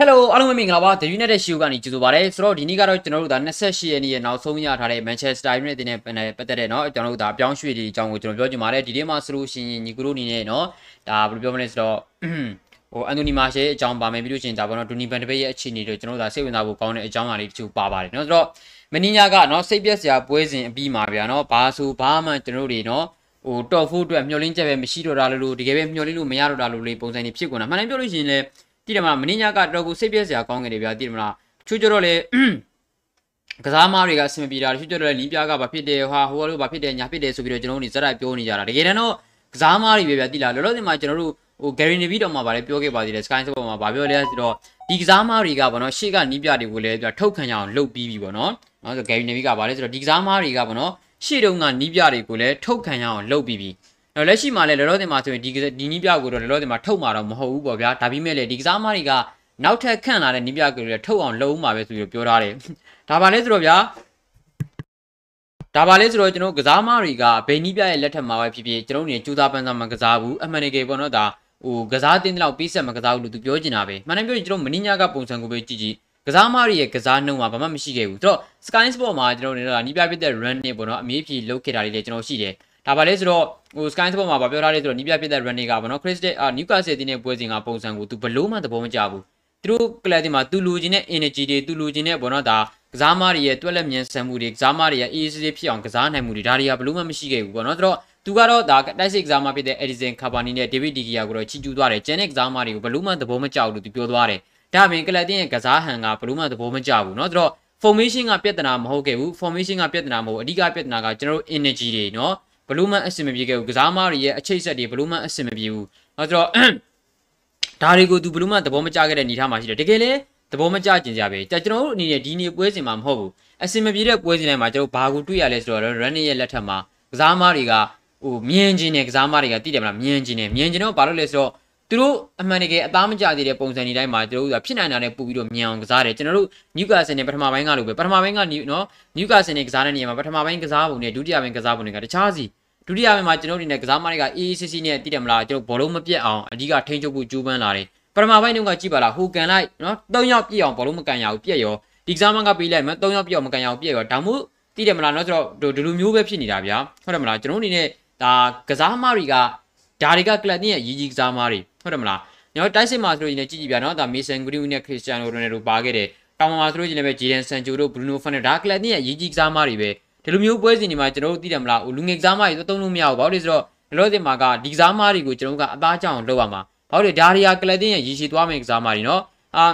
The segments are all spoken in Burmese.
Hello အားလုံးပဲမင်္ဂလာပါ The United Show ကနေကြိုဆိုပါရစေဆိုတော့ဒီနေ့ကတော့ကျွန်တော်တို့ဒါ28ရက်နေ့ရဲ့နောက်ဆုံးရထားတဲ့ Manchester United နဲ့ပတ်သက်တဲ့เนาะကျွန်တော်တို့ဒါအပြောင်းရွှေ့တွေအကြောင်းကိုကျွန်တော်ပြောချင်ပါတယ်ဒီနေ့မှာဆိုလို့ရှိရင်ညီကတို့အနေနဲ့เนาะဒါဘယ်လိုပြောမလဲဆိုတော့ဟိုအန်တိုနီမာရှယ်အကြောင်းပါမယ်ပြီးလို့ရှိရင်ဒါပေါ့နော်ဒူနီဘန်တပိတ်ရဲ့အခြေအနေတွေကျွန်တော်တို့ဒါစိတ်ဝင်စားဖို့ကောင်းတဲ့အကြောင်းအရာလေးတချို့ပါပါတယ်เนาะဆိုတော့မင်းညာကเนาะစိတ်ပြက်စရာပွဲစဉ်အပြီးမှာဗျာเนาะဘာဆိုဘာမှကျွန်တော်တို့တွေเนาะဟိုတော့ဖို့အတွက်မျောလင်းချက်ပဲမရှိတော့တာလို့တကယ်ပဲမျောလင်းလို့မရတော့တာလို့လေပုံစံတွေဖြစ်ကုန်တာမှန်တယ်ပြောလို့ရှိရင်လည်း တိတယ်မလားမင်းညာကတော်ကိုစိတ်ပြက်စရာကောင်းခဲ့တယ်ဗျာတိတယ်မလားချိုးကြတော့လေကစားမားတွေကအဆင်မပြေတာချိုးကြတော့လေနီးပြားကဘာဖြစ်တယ်ဟာဟိုလိုဘာဖြစ်တယ်ညာဖြစ်တယ်ဆိုပြီးတော့ကျွန်တော်တို့နေစက်ပြောနေကြတာတကယ်တမ်းတော့ကစားမားတွေပဲဗျာတိလားလောလောဆယ်မှာကျွန်တော်တို့ဟို Gary Neville တော့မှဗာလေပြောခဲ့ပါသေးတယ် Sky Sport မှာဗာပြောလဲဆိုတော့ဒီကစားမားတွေကဗောနော်ရှေ့ကနီးပြတွေကိုလည်းပြထုတ်ခံရအောင်လုပ်ပြီးပြီဗောနော်နော်ဆို Gary Neville ကဗာလေဆိုတော့ဒီကစားမားတွေကဗောနော်ရှေ့တုန်းကနီးပြတွေကိုလည်းထုတ်ခံရအောင်လုပ်ပြီးပြီ တော့လက်ရှိမှာလည်းလောလောဆယ်မှာဆိုရင်ဒီဒီနီးပြကိုတော့လောလောဆယ်မှာထုတ်မှာတော့မဟုတ်ဘူးပေါ့ဗျာဒါပေမဲ့လေဒီကစားမားတွေကနောက်ထပ်ခန့်လာတဲ့နီးပြကိုလည်းထုတ်အောင်လုပ်မှာပဲဆိုပြီးပြောထားတယ်ဒါပါလဲဆိုတော့ဗျာဒါပါလဲဆိုတော့ကျွန်တော်ကစားမားတွေကဘယ်နီးပြရဲ့လက်ထက်မှာပဲဖြစ်ဖြစ်ကျွန်တော်နေကြိုးစားပန်းစားမှကစားဘူးအမှန်တကယ်ပေါ့နော်ဒါဟိုကစားတင်းတဲ့လောက်ပေးဆက်မကစားဘူးလို့သူပြောချင်တာပဲမှန်တယ်ပြောရင်ကျွန်တော်မင်းညာကပုံစံကိုပဲကြည့်ကြည့်ကစားမားတွေရဲ့ကစားနှုံးမှာဘာမှမရှိခဲ့ဘူးသူတို့ Sky Sport မှာကျွန်တော်နေတော့နီးပြပြတဲ့ run နဲ့ပေါ့နော်အမေးဖြေလုပ်ခဲ့တာတွေလည်းကျွန်တော်ရှိတယ် ဒါပါလဲဆိုတော့ဟို Sky Sport မှာဗာပြောထားတယ်ဆိုတော့နီးပြပြတဲ့ run တွေကပေါ့နော် Crystal အာ Newcastle တင်းတဲ့ပွဲစဉ်ကပုံစံကိုသူဘလို့မှသဘောမကျဘူးသူတို့ကလပ်တင်မှာသူလူချင်းတဲ့ energy တွေသူလူချင်းတဲ့ပေါ့နော်ဒါကစားမားတွေရဲ့တွက်လက်မြန်ဆန်မှုတွေကစားမားတွေရဲ့ easy ဖြစ်အောင်ကစားနိုင်မှုတွေဒါတွေကဘလို့မှမရှိခဲ့ဘူးပေါ့နော်သူတို့သူကတော့ဒါတိုက်စစ်ကစားမဖြစ်တဲ့ Edison Cavani နဲ့ David De Gea ကိုတော့ချီကျူးသွားတယ်။ကျန်တဲ့ကစားမတွေကိုဘလို့မှသဘောမကျဘူးလို့သူပြောသွားတယ်။ဒါအပြင်ကလပ်တင်ရဲ့ကစားဟန်ကဘလို့မှသဘောမကျဘူးเนาะ။သူတို့ formation ကပြဿနာမဟုတ်ခဲ့ဘူး formation ကပြဿနာမဟုတ်အဓိကပြဿနာကကျွန်တော်တို့ energy တွေเนาะ ဘလူးမန်အဆင်မပြေခဲ့ဘူးကစားမားတွေရဲ့အချိတ်ဆက်တွေဘလူးမန်အဆင်မပြေဘူးအဲဆိုတော့ဒါတွေကိုသူဘလူးမန်သဘောမကျခဲ့တဲ့အနေထားမှာရှိတယ်တကယ်လဲသဘောမကျကျင်ကြပဲကျွန်တော်တို့အနေနဲ့ဒီနေ့ပွဲစဉ်မှာမဟုတ်ဘူးအဆင်မပြေတဲ့ပွဲစဉ်တိုင်းမှာကျွန်တော်ဘာကိုတွေ့ရလဲဆိုတော့ running ရဲ့လက်ထက်မှာကစားမားတွေကဟိုမြင်ကျင်တယ်ကစားမားတွေကတိတယ်မလားမြင်ကျင်တယ်မြင်ကျင်တော့ဘာလို့လဲဆိုတော့သူတို့အမှန်တကယ်အသားမကျသေးတဲ့ပုံစံဒီတိုင်းမှာကျွန်တော်တို့ကဖြစ်နိုင်တာနဲ့ပို့ပြီးတော့မြန်အောင်ကစားတယ်ကျွန်တော်တို့နျူကာဆယ်နဲ့ပထမပိုင်းကလိုပဲပထမပိုင်းကနော်နျူကာဆယ်နဲ့ကစားတဲ့နေရာမှာပထမပိုင်းကစားပုံနဲ့ဒုတိယပိုင်းကစားပုံတွေကတခြားစီ ဒုတိယပိုင်းမှာကျွန်တော်တို့ဒီနဲ့ကစားမတွေက AACC နဲ့သိတယ်မလားကျွန်တော်ဘောလုံးမပြတ်အောင်အဓိကထိန်းချုပ်ဖို့ကြိုးပမ်းလာတယ်ပထမပိုင်းတုန်းကကြည့်ပါလားဟိုကန်လိုက်နော်၃ယောက်ပြည့်အောင်ဘောလုံးမကန်ရဘူးပြည့်ရောဒီကစားမကပေးလိုက်မှ၃ယောက်ပြည့်အောင်မကန်ရအောင်ပြည့်ရောဒါမှမဟုတ်သိတယ်မလားနော်ဆိုတော့ဒီလိုမျိုးပဲဖြစ်နေတာဗျာဟုတ်တယ်မလားကျွန်တော်တို့အနေနဲ့ဒါကစားမားတွေကဒါတွေကကလပ်ရဲ့ရည်ကြီးကစားမားတွေဟုတ်တယ်မလားညောတိုက်စစ်မှာဆိုလို့ရင်လည်းကြည့်ကြည့်ပြနော်ဒါမေဆန်ဂရီနဲ့ခရစ္စတီယာနိုရိုနယ်ဒိုပါခဲ့တယ်တောင်မှာဆိုလို့ရင်လည်းဂျီဒန်ဆန်ဂျိုတို့ဘရူနိုဖန်နဲ့ဒါကလပ်ရဲ့ရည်ကြီးကစားမားတွေပဲ ဒီလိုမျိုးပွဲစဉ်တွေမှာကျွန်တော်တို့သိတယ်မလားလူငယ်ကစားမားတွေသုံးလို့မရဘူးဘာလို့လဲဆိုတော့လောလောဆယ်မှာကဒီကစားမားတွေကိုကျွန်တော်တို့ကအသားကြောင်လောက်ရမှာဘာလို့လဲဒါတွေကကလပ်ရဲ့ရည်ရှိသွားမယ့်ကစားမားတွေနော်အာ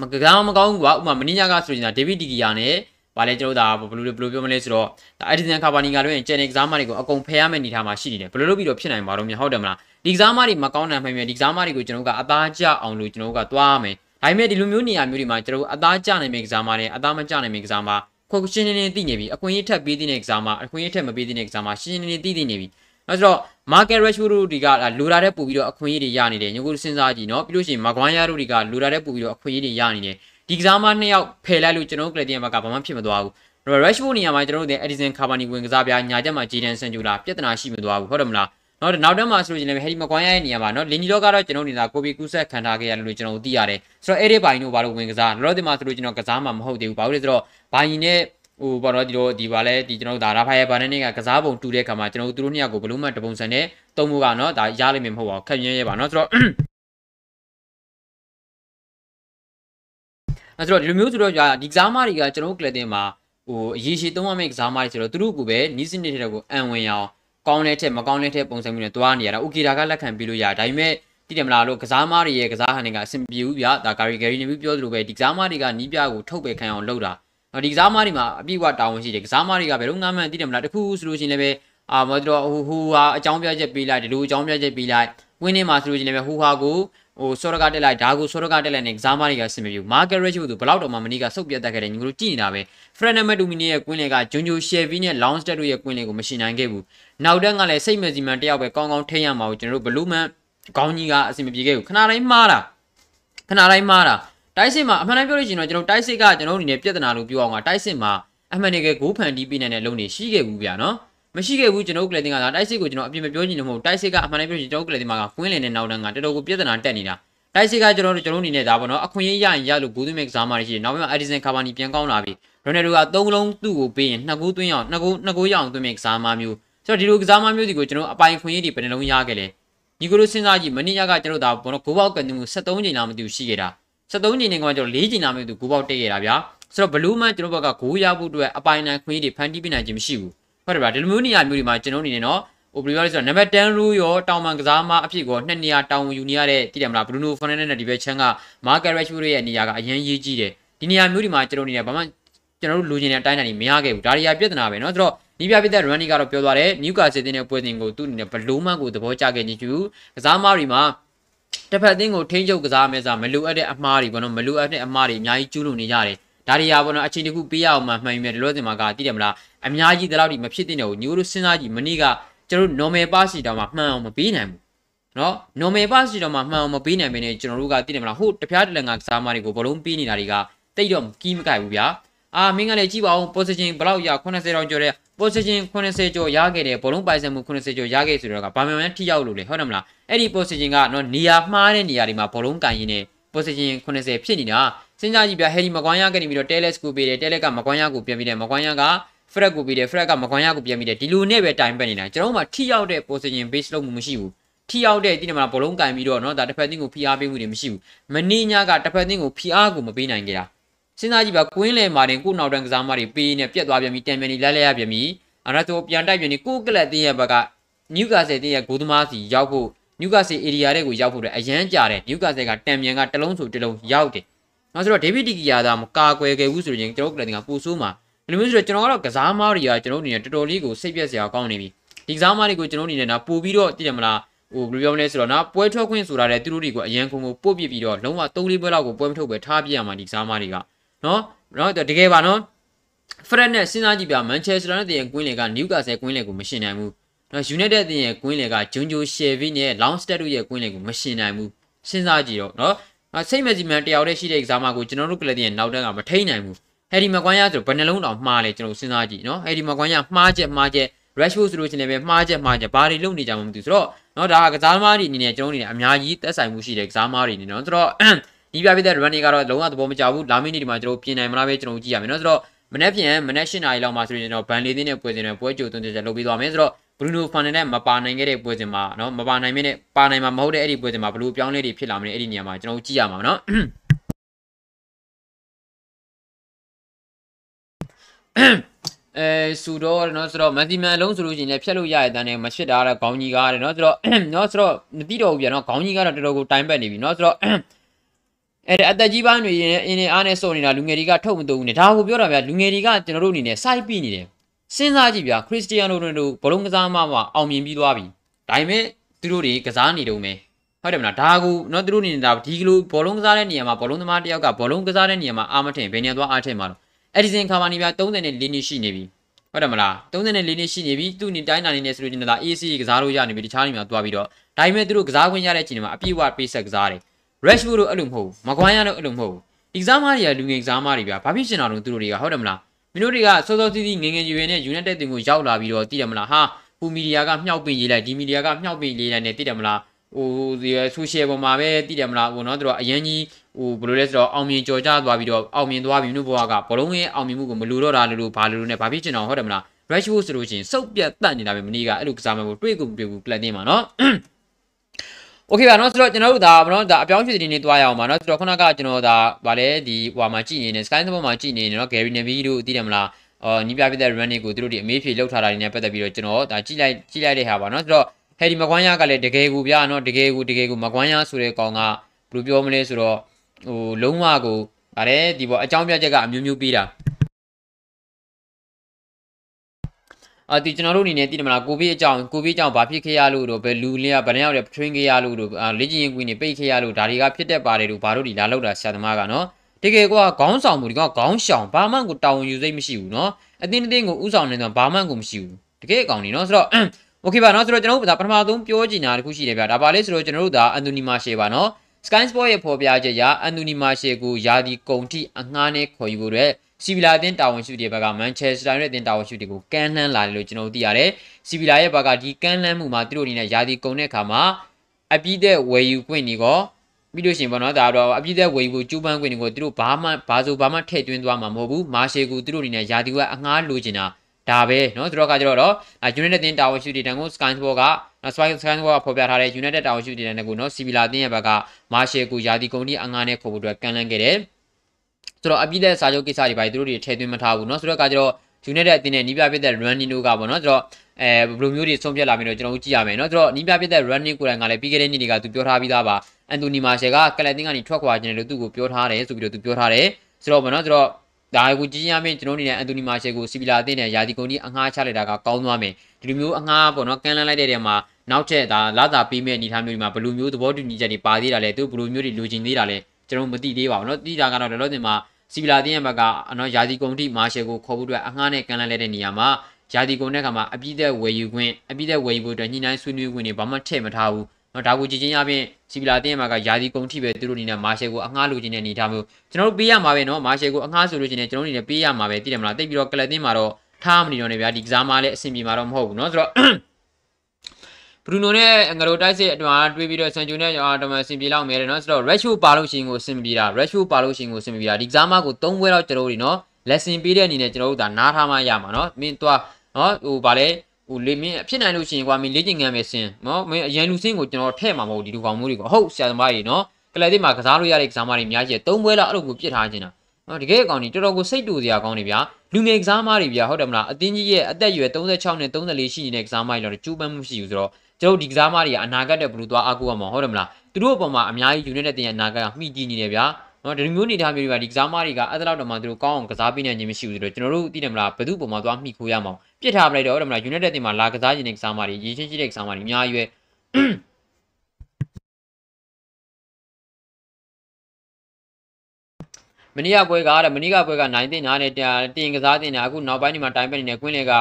မကစားမကောင်းဘူးကွာဥပမာမင်းညာကဆိုရင်ဒါဒေးဗစ်ဒီဂီယာနဲ့ဘာလဲကျွန်တော်ဒါဘယ်လိုဘယ်လိုပြောမလဲဆိုတော့ဒါအက်ဒီဆန်ကာဘာနီကလည်းကျန်တဲ့ကစားမတွေကိုအကုန်ဖယ်ရမယ့်အနေထားမှာရှိနေတယ်ဘယ်လိုလုပ်ပြီးတော့ဖြစ်နိုင်မှာတော့မြဟုတ်တယ်မလားဒီကစားမတွေမကောင်းနိုင်မှမြင်ဒီကစားမတွေကိုကျွန်တော်ကအသားကျအောင်လို့ကျွန်တော်ကသွားရမယ်ဒါပေမဲ့ဒီလိုမျိုးနေရာမျိုးတွေမှာကျွန်တော်အသားကျနိုင်မယ့်ကစားမနဲ့အသားမကျနိုင်မယ့်ကစားမ ခွန်ရှင်းနေနေသိနေပြီအခွင့်အရေးထက်ပေးတဲ့ကစားမအခွင့်အရေးထက်မပေးတဲ့ကစားမရှင်းနေနေသိသိနေပြီအဲဆိုတော့ market rashford တို့ဒီကလိုလာတဲ့ပို့ပြီးတော့အခွင့်အရေးတွေရနေတယ်ညကိုစဉ်းစားကြည့်နော်ပြီးလို့ရှိရင် maguire တို့ဒီကလိုလာတဲ့ပို့ပြီးတော့အခွင့်အရေးတွေရနေတယ်ဒီကစားမနှစ်ယောက်ဖယ်လိုက်လို့ကျွန်တော်ကလပ်တင်ဘက်ကဘာမှဖြစ်မသွားဘူး Rashford နေရာမှာကျွန်တော်တို့ Edison Cavani ဝင်ကစားပြညာချက်မှာ Jadon Sancho လာပြဿနာရှိမသွားဘူးဟုတ်တယ်မလား နောက်နောက်တက်မှာဆိုလို့ရှိရင် Harry Maguire ရဲ့နေရာမှာเนาะလင်ဂျီတော့ကတော့ကျွန်တော်နေတာကိုဘီကူးဆက်ခံထားခဲ့ရတယ်လို့ကျွန်တော်သိရတယ်ဆိုတော့အဲ့ဒီဘိုင်တို့ဘာလို့ဝင်ကစားလောလောဆယ်မှာဆိုလို့ကျွန်တော်ကစားမှာမဟုတ်သေးဘူးဘာလို့လဲဆိုတော့ဘိုင်နဲ့ဟိုဘာလို့ဒီလိုဒီပါလဲဒီကျွန်တော်ဒါရာဖိုင်ယာဘာနဲ့ကကစားပုံတူတဲ့ခါမှာကျွန်တော်တို့တို့နှစ်ယောက်ကိုဘလို့မှတပုံစံနဲ့တုံးမှုကเนาะဒါရလိမ့်မယ်မဟုတ်ပါဘူးခက်ရင်းရဲပါเนาะဆိုတော့အဲ့တော့ဒီလိုမျိုးဆိုတော့ဒီကစားမတွေကကျွန်တော်တို့ကလပ်တင်မှာဟိုအရေးရှိသုံးရမယ့်ကစားမတွေဆိုတော့သူတို့ကပဲနီးစနစ်တဲ့ကိုအံဝင်အောင် ကောင်းတဲ့ထက်မကောင်းတဲ့ထက်ပုံစံမျိုးနဲ့တွားနေရတာโอเคဒါကလက်ခံပြီးလို့ရဒါပေမဲ့တည်တယ်မလားလို့ကစားမတွေရဲ့ကစားဟန်တွေကအဆင်ပြေဘူးဗျာဒါဂါရီဂရီနေပြီးပြောသလိုပဲဒီကစားမတွေကနီးပြကိုထုတ်ပယ်ခံအောင်လုပ်တာဒီကစားမတွေမှာအပြည့်အဝတာဝန်ရှိတယ်ကစားမတွေကဘယ်တော့မှတည်တယ်မလားတခုဆိုလို့ရှိရင်လည်းပဲအာမတော်ဟိုဟိုဟာအကြောင်းပြချက်ပေးလိုက်ဒီလိုအကြောင်းပြချက်ပေးလိုက်ဝင်းနေမှာဆိုလို့ရှိရင်လည်းဟိုဟာကို ဟိုစောရကတက်လိုက်ဒါကိုစောရကတက်လိုက်နေကစားမတွေကဆင်မပြေဘူး market rate ကိုသူဘလောက်တော့မှမနီးကစုပ်ပြတ်တတ်ခဲ့တယ်ညီတို့ကြည့်နေတာပဲ friend number 2 minute ရဲ့ကွင်းလေကဂျွန်ဂျို Chevy နဲ့ launch stat တို့ရဲ့ကွင်းလေကိုမရှိနိုင်ခဲ့ဘူးနောက်တန်းကလည်းစိတ်မစီမံတယောက်ပဲကောင်းကောင်းထိန်းရမှာကိုကျွန်တော်တို့ဘလူးမန်ခေါင်းကြီးကအဆင်မပြေခဲ့ဘူးခဏတိုင်းမှားတာခဏတိုင်းမှားတာတိုက်စစ်မှာအမှန်တမ်းပြောလို့ရှိရင်တော့ကျွန်တော်တိုက်စစ်ကကျွန်တော်တို့အနေနဲ့ပြဿနာလို့ပြောအောင်ကတိုက်စစ်မှာအမှန်တကယ်ဂိုးဖန်တီးပေးနိုင်တဲ့လုံနေရှိခဲ့ဘူးဗျာနော် မရှိခဲ့ဘူးကျွန်တော်တို့ကလတင်ကတိုက်စစ်ကိုကျွန်တော်အပြစ်မပြောချင်လို့မဟုတ်တိုက်စစ်ကအမှန်တမ်းပြောရင်ကျွန်တော်တို့ကလတင်မှာကကွင်းလင်နဲ့နောက်တန်းကတော်တော်ကိုပြဿနာတက်နေတာတိုက်စစ်ကကျွန်တော်တို့ကျွန်တော်အနေနဲ့ဒါပေါ့နော်အခွင့်အရေးရရင်ရလို့ဘူးသွင်းမဲ့ကစားမားတွေရှိတယ်နောက်ပြီးမှ Edison Cavani ပြန်ကောင်းလာပြီရိုနယ်ဒိုက၃လုံးသူ့ကိုပေးရင်နှစ်ကူသွင်းအောင်နှစ်ကူနှစ်ကူရအောင်သွင်းမဲ့ကစားမားမျိုးဆိုတော့ဒီလိုကစားမားမျိုးတွေကိုကျွန်တော်အပိုင်ခွင့်ရေးတွေဘယ်နှလုံးရခဲ့လဲညီကိုတို့စဉ်းစားကြည့်မနေ့ကကျွန်တော်ဒါဘောနော်ဂိုးပေါက်ကန်မှု73ချိန်လောက်မသိဘူးရှိခဲ့တာ73ချိန်နဲ့ကကျွန်တော်4ချိန်လောက်မသိဘူးဂိုးပေါက်တက်ခဲ့တာဗျာဆိုတော့ဘလူးမန်ကျွန်တော်ဘက်ကဂိုးရဖို့အတွက်အပိုင်နိုင်ခွင့်ရေးတွေဖန်တီးပြနိုင်ခြင်းမရှိဘူး ဟုတ်တယ်ဗျာဒီလိုမျိုးနေရာမျိုးတွေမှာကျွန်တော်အနေနဲ့နော်ဟိုဘယ်လိုလဲဆိုတော့နံပါတ်10ရူရောတောင်မန်ကစားမအဖြစ်ကိုနှစ်နေရာတောင်ယူနေရတဲ့တည်တယ်မလားဘရူနိုဖာနန်ဒက်နဲ့ဒီဘက်ချန်ကမာကာရက်ရှ်ရဲ့နေရာကအရင်ရေးကြီးတယ်ဒီနေရာမျိုးတွေမှာကျွန်တော်အနေနဲ့ဘာမှကျွန်တော်တို့လိုချင်တဲ့အတိုင်းအတာတွေမရခဲ့ဘူးဒါတွေကပြဿနာပဲเนาะဆိုတော့နီးပြပြတဲ့ running ကတော့ပြောသွားတယ်နျူကာဆယ်တင်တဲ့ပွဲစဉ်ကိုသူ့အနေနဲ့ဘလုံးမကိုသဘောကျခဲ့ခြင်းကျူကစားမတွေမှာတစ်ဖက်အသင်းကိုထိန်းချုပ်ကစားမယ်စားမလိုအပ်တဲ့အမှားတွေပေါ့နော်မလိုအပ်တဲ့အမှားတွေအများကြီးကျူးလွန်နေကြတယ် ဒါတွေရာပေါ့နော်အချိန်တခုပေးရအောင်မှမှန်ပြီမဲ့ဒီလိုစင်မှာကတည်တယ်မလားအများကြီးဒီလောက်ဒီမဖြစ်တဲ့နေကိုညို့တို့စဉ်းစားကြည့်မနေ့ကကျွန်တော်တို့ normal pass တောင်မှမှန်အောင်မပေးနိုင်ဘူးနော် normal pass တောင်မှမှန်အောင်မပေးနိုင်မင်းနဲ့ကျွန်တော်တို့ကတည်တယ်မလားဟိုတပြားတလန်ကစားမတွေကိုဘလုံးပေးနေတာတွေကတိတ်တော့ကီးမကြိုက်ဘူးဗျာအာမင်းကလည်းကြည့်ပါဦး position ဘလောက်ရ80တောင်ကျော်တဲ့ position 80ကျော်ရခဲ့တယ်ဘောလုံးပိုင်ဆိုင်မှု80ကျော်ရခဲ့ဆိုတော့ကဘာမှမထိရောက်လို့လေဟုတ်တယ်မလားအဲ့ဒီ position ကနော်နေရာမှားတဲ့နေရာတွေမှာဘောလုံးကန်ရင်းနဲ့ position 80ဖြစ်နေတာ စဉ်းစားကြည့်ပြဟယ်ရီမကွန်ယာကနေပြီးတော့ Teles ကိုပေးတယ် Teles ကမကွန်ယာကိုပြန်ပြီးတယ်မကွန်ယာက Fred ကိုပေးတယ် Fred ကမကွန်ယာကိုပြန်ပြီးတယ်ဒီလိုနဲ့ပဲတိုင်ပတ်နေတာကျွန်တော်တို့မှထိရောက်တဲ့ position base လုပ်မှုမရှိဘူးထိရောက်တဲ့ဒီနေ့မှာဘောလုံးကန်ပြီးတော့เนาะဒါတစ်ဖက်သင်းကိုဖိအားပေးမှုတွေမရှိဘူးမနေ့ညကတစ်ဖက်သင်းကိုဖိအားကိုမပေးနိုင်ကြတာစဉ်းစားကြည့်ပါကွင်းလေမာတင်ကိုနောက်တန်းကစားမတွေပေးနေပြက်သွားပြန်ပြီးတန်ပြန်နေလဲလဲရပြန်ပြီးအဲ့ဒါဆိုပြန်တိုက်ပြန်နေကိုကလပ်တင်းရဲ့ဘက်ကနျူကာဆယ်တင်းရဲ့ဂိုးသမားစီရောက်ဖို့နျူကာဆယ် area တွေကိုရောက်ဖို့အတွက်အရန်ကြာတယ်နျူကာဆယ်ကတန်မြန်ကတလုံးဆိုတလုံးရောက်တယ် နောက်ဆိုတော့ဒေးဗစ်ဒီကီယာသာမကာကွယ်ခဲ့ဘူးဆိုရင်ကျွန်တော်ကလည်းငါပူဆိုးမှာဒီလိုမျိုးဆိုတော့ကျွန်တော်ကတော့ကစားမားတွေကကျွန်တော်အနေနဲ့တော်တော်လေးကိုစိတ်ပြက်စရာကောင်းနေပြီဒီကစားမားတွေကိုကျွန်တော်အနေနဲ့နာပို့ပြီးတော့တည်တယ်မလားဟိုဘယ်လိုပြောမလဲဆိုတော့နော်ပွဲထွက်ခွင့်ဆိုတာလေသူတို့တွေကိုအရန်ခုံကိုပို့ပစ်ပြီးတော့လုံးဝ3လေးပွဲလောက်ကိုပွဲမထုတ်ပဲထားပြရမှာဒီကစားမားတွေကနော်နော်တကယ်ပါနော်ဖရက်နဲ့စဉ်းစားကြည့်ပြမန်ချက်စတာနဲ့တည်ရင်ကွင်းလေကနျူကာဆယ်ကွင်းလေကိုမရှင်နိုင်ဘူးနော်ယူနိုက်တက်တည်ရင်ကွင်းလေကဂျွန်ဂျိုရှယ်ဗီနဲ့လောင်စတက်တို့ရဲ့ကွင်းလေကိုမရှင်နိုင်ဘူးစဉ်းစားကြည့်တော့နော် စိတ်မကြည်မှန်တယောက်တည်းရှိတဲ့ကစားမကိုကျွန်တော်တို့ကလပ်ရဲ့နောက်တန်းကမထိန်နိုင်ဘူးဟယ်ဒီမကွမ်ယာဆိုဘယ်နှလုံးတောင်မှားလဲကျွန်တော်စဉ်းစားကြည့်နော်ဟယ်ဒီမကွမ်ယာမှားချက်မှားချက် Rashford ဆိုလို့ရှိရင်လည်းမှားချက်မှားချက်ဘာတွေလုပ်နေကြမှမသိဘူးဆိုတော့နော်ဒါကကစားသမားတွေအနေနဲ့ကျွန်တော်အနေနဲ့အများကြီးသက်ဆိုင်မှုရှိတဲ့ကစားသမားတွေနေနော်ဆိုတော့ဒီပြပြတဲ့ running ကတော့လုံးဝသဘောမကျဘူးလာမင်းနေ့ဒီမှာကျွန်တော်ပြင်နိုင်မလားပဲကျွန်တော်ကြည့်ရမယ်နော်ဆိုတော့မနေ့ပြန်မနေ့၈နာရီလောက်မှာဆိုရင်တော့ဘန်လေးသေးနဲ့ပွဲစဉ်တွေပွဲကြိုသွင်းချက်လုပ်ပြီးသွားမယ်ဆိုတော့ Bruno Fernandes မပါနိုင်ခဲ့တဲ့ပွဲစဉ်မှာနော်မပါနိုင်မင်းနဲ့ပါနိုင်မှာမဟုတ်တဲ့အဲ့ဒီပွဲစဉ်မှာဘယ်လိုပြောင်းလဲတွေဖြစ်လာမလဲအဲ့ဒီနေရာမှာကျွန်တော်ကြည့်ရမှာနော်အဲစူတော့နော်ဆိုတော့မက်ဆီမန်အလုံးဆိုလို့ရှိရင်လည်းဖြတ်လို့ရရတဲ့တန်းနဲ့မဖြစ်တာတော့ခေါင်းကြီးကားတယ်နော်ဆိုတော့နော်ဆိုတော့မသိတော့ဘူးပြန်နော်ခေါင်းကြီးကတော့တော်တော်ကိုတိုင်ပတ်နေပြီနော်ဆိုတော့အဲ့ဒါအသက်ကြီးပိုင်းတွေရင်အင်းနေအားနဲ့စော့နေတာလူငယ်တွေကထုတ်မတုံဘူးနေဒါကိုပြောတာဗျာလူငယ်တွေကကျွန်တော်တို့အနေနဲ့စိုက်ပြီးနေတယ် စဉ်းစားကြည့်ဗျာခရစ္စတီယာနိုရိုနယ်ဒိုဘလုံးကစားမမှာအောင်မြင်ပြီးသွားပြီဒါပေမဲ့သူတို့တွေကစားနေတုံးပဲဟုတ်တယ်မလားဒါကိုเนาะသူတို့အနေနဲ့ဒါဒီကလိုဘောလုံးကစားတဲ့နေရာမှာဘောလုံးသမားတယောက်ကဘောလုံးကစားတဲ့နေရာမှာအာမထင်ဘယ်နေရာသွားအားထင်မှာတော့အက်ဒီဆင်ကာဗာနီပြ34နှစ်ရှိနေပြီဟုတ်တယ်မလား34နှစ်ရှိနေပြီသူ့နေတိုင်းနာနေနေဆိုလို့ဒီနေ့ဒါ AC ကစားလို့ရနေပြီတခြားနေမှာသွားပြီးတော့ဒါပေမဲ့သူတို့ကစားခွင့်ရတဲ့အချိန်မှာအပြည့်အဝပေးဆက်ကစားတယ် Rashford တို့အဲ့လိုမဟုတ်ဘူးမကွိုင်းရတော့အဲ့လိုမဟုတ်ဘူးဒီကစားမားတွေကလူငယ်ကစားမားတွေဗျာဘာဖြစ်ချင်တာလို့သူတို့တွေကဟုတ်တယ်မလား မင်းတို့တွေကစောစောစီးစီးငငယ်ရွယ်နဲ့ United တင်ကိုရောက်လာပြီးတော့တည်တယ်မလားဟာဟူမီဒီယာကမြှောက်ပင်ရေးလိုက်ဒီမီဒီယာကမြှောက်ပင်ရေးလိုက်နဲ့တည်တယ်မလားဟိုဒီဆိုရှယ်ပေါ်မှာပဲတည်တယ်မလားဟိုနော်သူတို့အရင်ကြီးဟိုဘယ်လိုလဲဆိုတော့အောင်မြင်ကြော်ကြသွားပြီးတော့အောင်မြင်သွားပြီမြို့ဘွားကဘလုံးရဲ့အောင်မြင်မှုကိုမလူတော့တာလို့ဘာလို့လဲဘာဖြစ်ချင်တော့ဟုတ်တယ်မလား Rashford ဆိုလို့ရှိရင်စုပ်ပြတ်တက်နေတာပဲမနေ့ကအဲ့လိုကစားမယ်ကိုတွေးကုန်တွေ့ဘူးကလပ်တင်မှာနော် โอเคပါเนาะဆိုတော့ကျွန်တော်တို့ဒါဗောနော်ဒါအပြောင်းရွှေ့တင်နေသွားရအောင်ပါเนาะဆိုတော့ခုနကကျွန်တော်ဒါဗာလဲဒီဟိုမှာကြည့်နေနေ Sky သဘောမှာကြည့်နေနေเนาะ Gary Neville တို့သိတယ်မလားအော်ညီပြပြတဲ့ running ကိုသူတို့ဒီအမေးဖြေလောက်ထားတာတွေနဲ့ပတ်သက်ပြီးတော့ကျွန်တော်ဒါကြည့်လိုက်ကြည့်လိုက်တဲ့ဟာပါเนาะဆိုတော့ Harry Maguire ကလည်းတကယ်ကိုဗျာเนาะတကယ်ကိုတကယ်ကို Maguire ဆိုတဲ့ကောင်ကဘယ်လိုပြောမလဲဆိုတော့ဟိုလုံးဝကိုဗါတယ်ဒီပေါ်အကြောင်းပြချက်ကအမျိုးမျိုးပြီးတာ အာဒီကျွန်တော်တို့အနေနဲ့သိတယ်မလားကိုဗစ်အကြောင်းကိုဗစ်အကြောင်းဘာဖြစ်ခဲ့ရလို့တော့ဘယ်လူလင်းကဘယ်နှယောက်တွေပထရင်းခဲ့ရလို့တော့လေ့ကျင့်ရေးကွင်းတွေပိတ်ခဲ့ရလို့ဒါတွေကဖြစ်တတ်ပါတယ်လို့ဘာလို့ဒီလာလောက်တာဆရာသမားကနော်တကယ်ကွာခေါင်းဆောင်မှုဒီကောင်ခေါင်းဆောင်ဘာမှကိုတာဝန်ယူစိတ်မရှိဘူးနော်အတင်းတင်းကိုဥဆောင်နေတော့ဘာမှကိုမရှိဘူးတကယ်အကောင်နေနော်ဆိုတော့ okay ပါနော်ဆိုတော့ကျွန်တော်တို့ဒါပထမဆုံးပြောချင်တာတစ်ခုရှိတယ်ဗျာဒါပါလေဆိုတော့ကျွန်တော်တို့ဒါအန်တိုနီမာရှေပါနော် Sky Sport ရဲ့ဖော်ပြချက်အရအန်တိုနီမာရှေကိုယာဒီကုံထိအငှားနဲ့ခေါ်ယူဖို့အတွက် စီဗီလာအသင်းတာဝန်ရှိတဲ့ဘက်ကမန်ချက်စတာရဲ့အသင်းတာဝန်ရှိတွေကိုကမ်းလှမ်းလာတယ်လို့ကျွန်တော်သိရတယ်။စီဗီလာရဲ့ဘက်ကဒီကမ်းလှမ်းမှုမှာသူတို့အနေနဲ့ယာဒီကုံတဲ့အခါမှာအပြည့်တဲ့ဝယ်ယူခွင့်တွေက ပြီးလို့ရှိရင်ပေါ့နော်ဒါတော့အပြည့်သက်ဝေယူဖို့ကျူးပန်းခွင့်တွေကိုသူတို့ဘာမှဘာဆိုဘာမှထည့်သွင်းသွားမှာမဟုတ်ဘူးမာရှယ်ကိုသူတို့အနေနဲ့ယာတီကအငှားလိုချင်တာဒါပဲเนาะသူတို့ကကြတော့တော့ United တင်တာဝန်ရှိတဲ့တန်ကို Sky Sport က Sky Sky Sport ကဖော်ပြထားတဲ့ United တာဝန်ရှိတဲ့တန်ကိုเนาะ Sibila တင်ရဲ့ဘက်ကမာရှယ်ကိုယာတီကုန်ဒီအငှားနဲ့ခေါ်ဖို့အတွက်ကန်လန်းခဲ့တယ် ဆိုတော့အပြည့်သက်စာချုပ်ကိစ္စတွေပါသူတို့တွေထည့်သွင်းမထားဘူးเนาะဆိုတော့ကကြတော့ United အတင်းနဲ့နီးပြပြတဲ့ running တို့ကပေါ့နော်ဆိုတော့အဲဘယ်လိုမျိုးတွေဆုံးဖြတ်လာပြီးတော့ကျွန်တော်တို့ကြည့်ရမယ်เนาะဆိုတော့နီးပြပြတဲ့ running ကိုယ်တိုင်ကလည်းပြီးခဲ့တဲ့နေ့တွေကသူပြောထားပြီးသားပါအန်တိုနီမာရှယ်ကကလပ်တင်းကနေထွက်ခွာခြင်းလို့သူ့ကိုပြောထားတယ်ဆိုပြီးတော့သူပြောထားတယ်ဆိုတော့ပေါ့နော်ဆိုတော့ဒါကိုကြည့်ရမယ်ကျွန်တော်အနေနဲ့အန်တိုနီမာရှယ်ကိုစီဗီလာအသင်းနဲ့ယာတီကုန်ကြီးအငှားချလိုက်တာကကောင်းသွားမယ်ဒီလိုမျိုးအငှားပေါ့နော်ကန်လန်းလိုက်တဲ့နေရာမှာနောက်ထပ်ဒါလာသာပေးမဲ့အနေထားမျိုးတွေမှာဘယ်လိုမျိုးသဘောတူညီချက်တွေပါသေးတာလဲသူဘယ်လိုမျိုးတွေလိုချင်သေးတာလဲကျွန်တော်မသိသေးပါဘူးเนาะတိတာကတော့လောလောဆယ်မှာ စီဗီလာတင်းရဲ့ဘက်ကအနော်ယာတီကုန်တိမာရှယ်ကိုခေါ်ဖို့အတွက်အငှားနဲ့ကန်လန်းလိုက်တဲ့နေရာမှာယာတီကုန်တဲ့ခါမှာအပြည့်သက်ဝယ်ယူခွင့်အပြည့်သက်ဝယ်ယူဖို့အတွက်ညှိနှိုင်းဆွေးနွေးခွင့်တွေဘာမှထည့်မထားဘူးနော်ဒါကိုကြည်ချင်းရဖြင့်စီဗီလာတင်းရဲ့ဘက်ကယာတီကုန်ထိပဲသူတို့အနေနဲ့မာရှယ်ကိုအငှားလိုချင်တဲ့အနေထားမျိုးကျွန်တော်တို့ပေးရမှာပဲနော်မာရှယ်ကိုအငှားဆိုလို့ချင်တယ်ကျွန်တော်တို့အနေနဲ့ပေးရမှာပဲသိတယ်မလားတိတ်ပြီးတော့ကလပ်တင်းမှာတော့ထားမနေတော့နေဗျာဒီကစားမလည်းအဆင်ပြေမှာတော့မဟုတ်ဘူးနော်ဆိုတော့ ဘရူနိုနဲ့ငရိုတိုက်စစ်အတွင်းတွေးပြီးတော့ဆန်ဂျူနဲ့အာတမအဆင်ပြေလောက်မယ်တယ်နော်ဆိုတော့ Ratio ပါလို့ရှိရင်ကိုအဆင်ပြေတာ Ratio ပါလို့ရှိရင်ကိုအဆင်ပြေတာဒီကစားမကို၃ဘွဲတော့ကျွန်တော်တို့ဒီနော် lesson ပေးတဲ့အနေနဲ့ကျွန်တော်တို့ဒါနားထားမှရမှာနော်မင်းသွားနော်ဟိုဗာလဲဟိုလေမင်းဖြစ်နိုင်လို့ရှိရင်ကွာမင်းလေ့ကျင့်ခန်းပဲဆင်နော်မင်းအရန်လူစင်းကိုကျွန်တော်ထည့်မှာမဟုတ်ဒီလူကောင်မျိုးတွေကိုဟုတ်ဆရာသမားကြီးနော်ကလပ်သေးမှာကစားလို့ရတဲ့ကစားမတွေအများကြီး၃ဘွဲလောက်အဲ့လိုကိုပြစ်ထားခြင်းတာနော်တကယ်အကောင်ကြီးတော်တော်ကိုစိတ်တူစရာကောင်းနေဗျာလူငယ်ကစားမတွေဗျာဟုတ်တယ်မလားအတင်းကြီးရဲ့အသက်အရွယ်36နဲ့34ရှိနေတဲ့ကစားမတွေတော့ကျူးပန်းမှုရှိဘူးဆိုတော့ ကျွန်တော်ဒီကစားမတွေကအနာဂတ်တဲ့ဘလူးသွားအားကိုးရမှာဟုတ်တယ်မလားသူတို့အပေါ်မှာအများကြီးယူနေတဲ့တင်ရအနာဂတ်ကမှီတည်နေတယ်ဗျာနော်ဒီမျိုးနေထားမျိုးတွေကဒီကစားမတွေကအဲ့ဒါတော့မှသူတို့ကောင်းအောင်ကစားပေးနိုင်ခြင်းမရှိဘူးဆိုတော့ကျွန်တော်တို့သိတယ်မလားဘယ်သူပုံမှာသွားမှီခိုးရမှာပြစ်ထားပလိုက်တော့ဟုတ်တယ်မလား United တင်မှာလာကစားခြင်းတဲ့ကစားမတွေရည်ချင်းရှိတဲ့ကစားမတွေအများကြီးပဲမနီးကပွဲကတဲ့မနီးကပွဲကနိုင်တင်နာနဲ့တင်ကစားတင်နေအခုနောက်ပိုင်းဒီမှာတိုင်ပတ်နေတဲ့ကွင်းလေက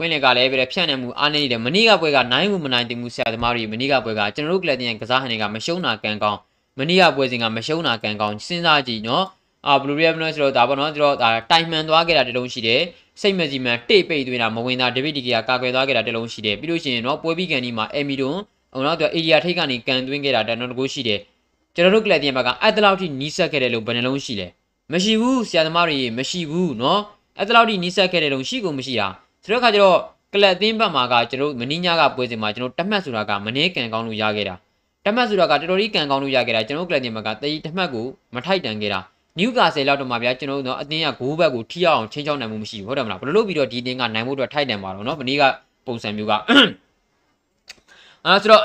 ကွင်းလင်ကလည်းပြတဲ့ဖြန့်နေမှုအားနည်းနေတယ်မနေ့ကပွဲကနိုင်မှုမနိုင်တင်မှုဆရာသမားတွေမနေ့ကပွဲကကျွန်တော်တို့ကလပ်တင်ရဲ့ကစားဟန်တွေကမရှုံးတာကန်ကောင်းမနေ့ကပွဲစဉ်ကမရှုံးတာကန်ကောင်းစဉ်းစားကြည့်နော်အာဘလူးရီယမ်နော်ဆိုတော့ဒါပေါ့နော်ဆိုတော့ဒါတိုင်မှန်သွားခဲ့တာတလုံးရှိတယ်စိတ်မစီမံတိတ်ပိတ်သွင်းတာမဝင်တာဒေဗစ်ဒီကီယာကာကွယ်သွားခဲ့တာတလုံးရှိတယ်ပြီးလို့ရှိရင်နော်ပွဲပြီးကန်ဒီမှာအမီဒွန်ဟိုနောက်တော့အေရီယာထိတ်ကနေကန်သွင်းခဲ့တာတနော်တကူရှိတယ်ကျွန်တော်တို့ကလပ်တင်ဘက်ကအတလောက်ထိနီးစပ်ခဲ့တယ်လို့ဘယ်နှလုံးရှိလဲမရှိဘူးဆရာသမားတွေမရှိဘူးနော်အဲ့တလောက်ထိနီးစပ်ခဲ့တဲ့လုံရှိကိုမရှိတာ ဆိုတော့ခါကျတော့ကလပ်သင်းဘက်မှာကကျွန်တော်မင်းညာကပွဲစဉ်မှာကျွန်တော်တမှတ်ဆိုတာကမနှဲကန်ကောင်းလို့ရခဲ့တာတမှတ်ဆိုတာကတော်တော်လေးကန်ကောင်းလို့ရခဲ့တာကျွန်တော်ကလပ်သင်းဘက်ကတည်တမှတ်ကိုမထိုက်တန်ခဲ့တာနျူကာဆယ်လောက်တော့မှဗျာကျွန်တော်တို့အသင်းကဂိုးဘက်ကိုထိအောင်ချင်းချောင်းနိုင်မှုမရှိဘူးဟုတ်တယ်မလားဘယ်လိုလုပ်ပြီးတော့ဒီတင်းကနိုင်ဖို့အတွက်ထိုက်တန်ပါတော့เนาะမနေ့ကပုံစံမျိုးကအဲဆိုတော့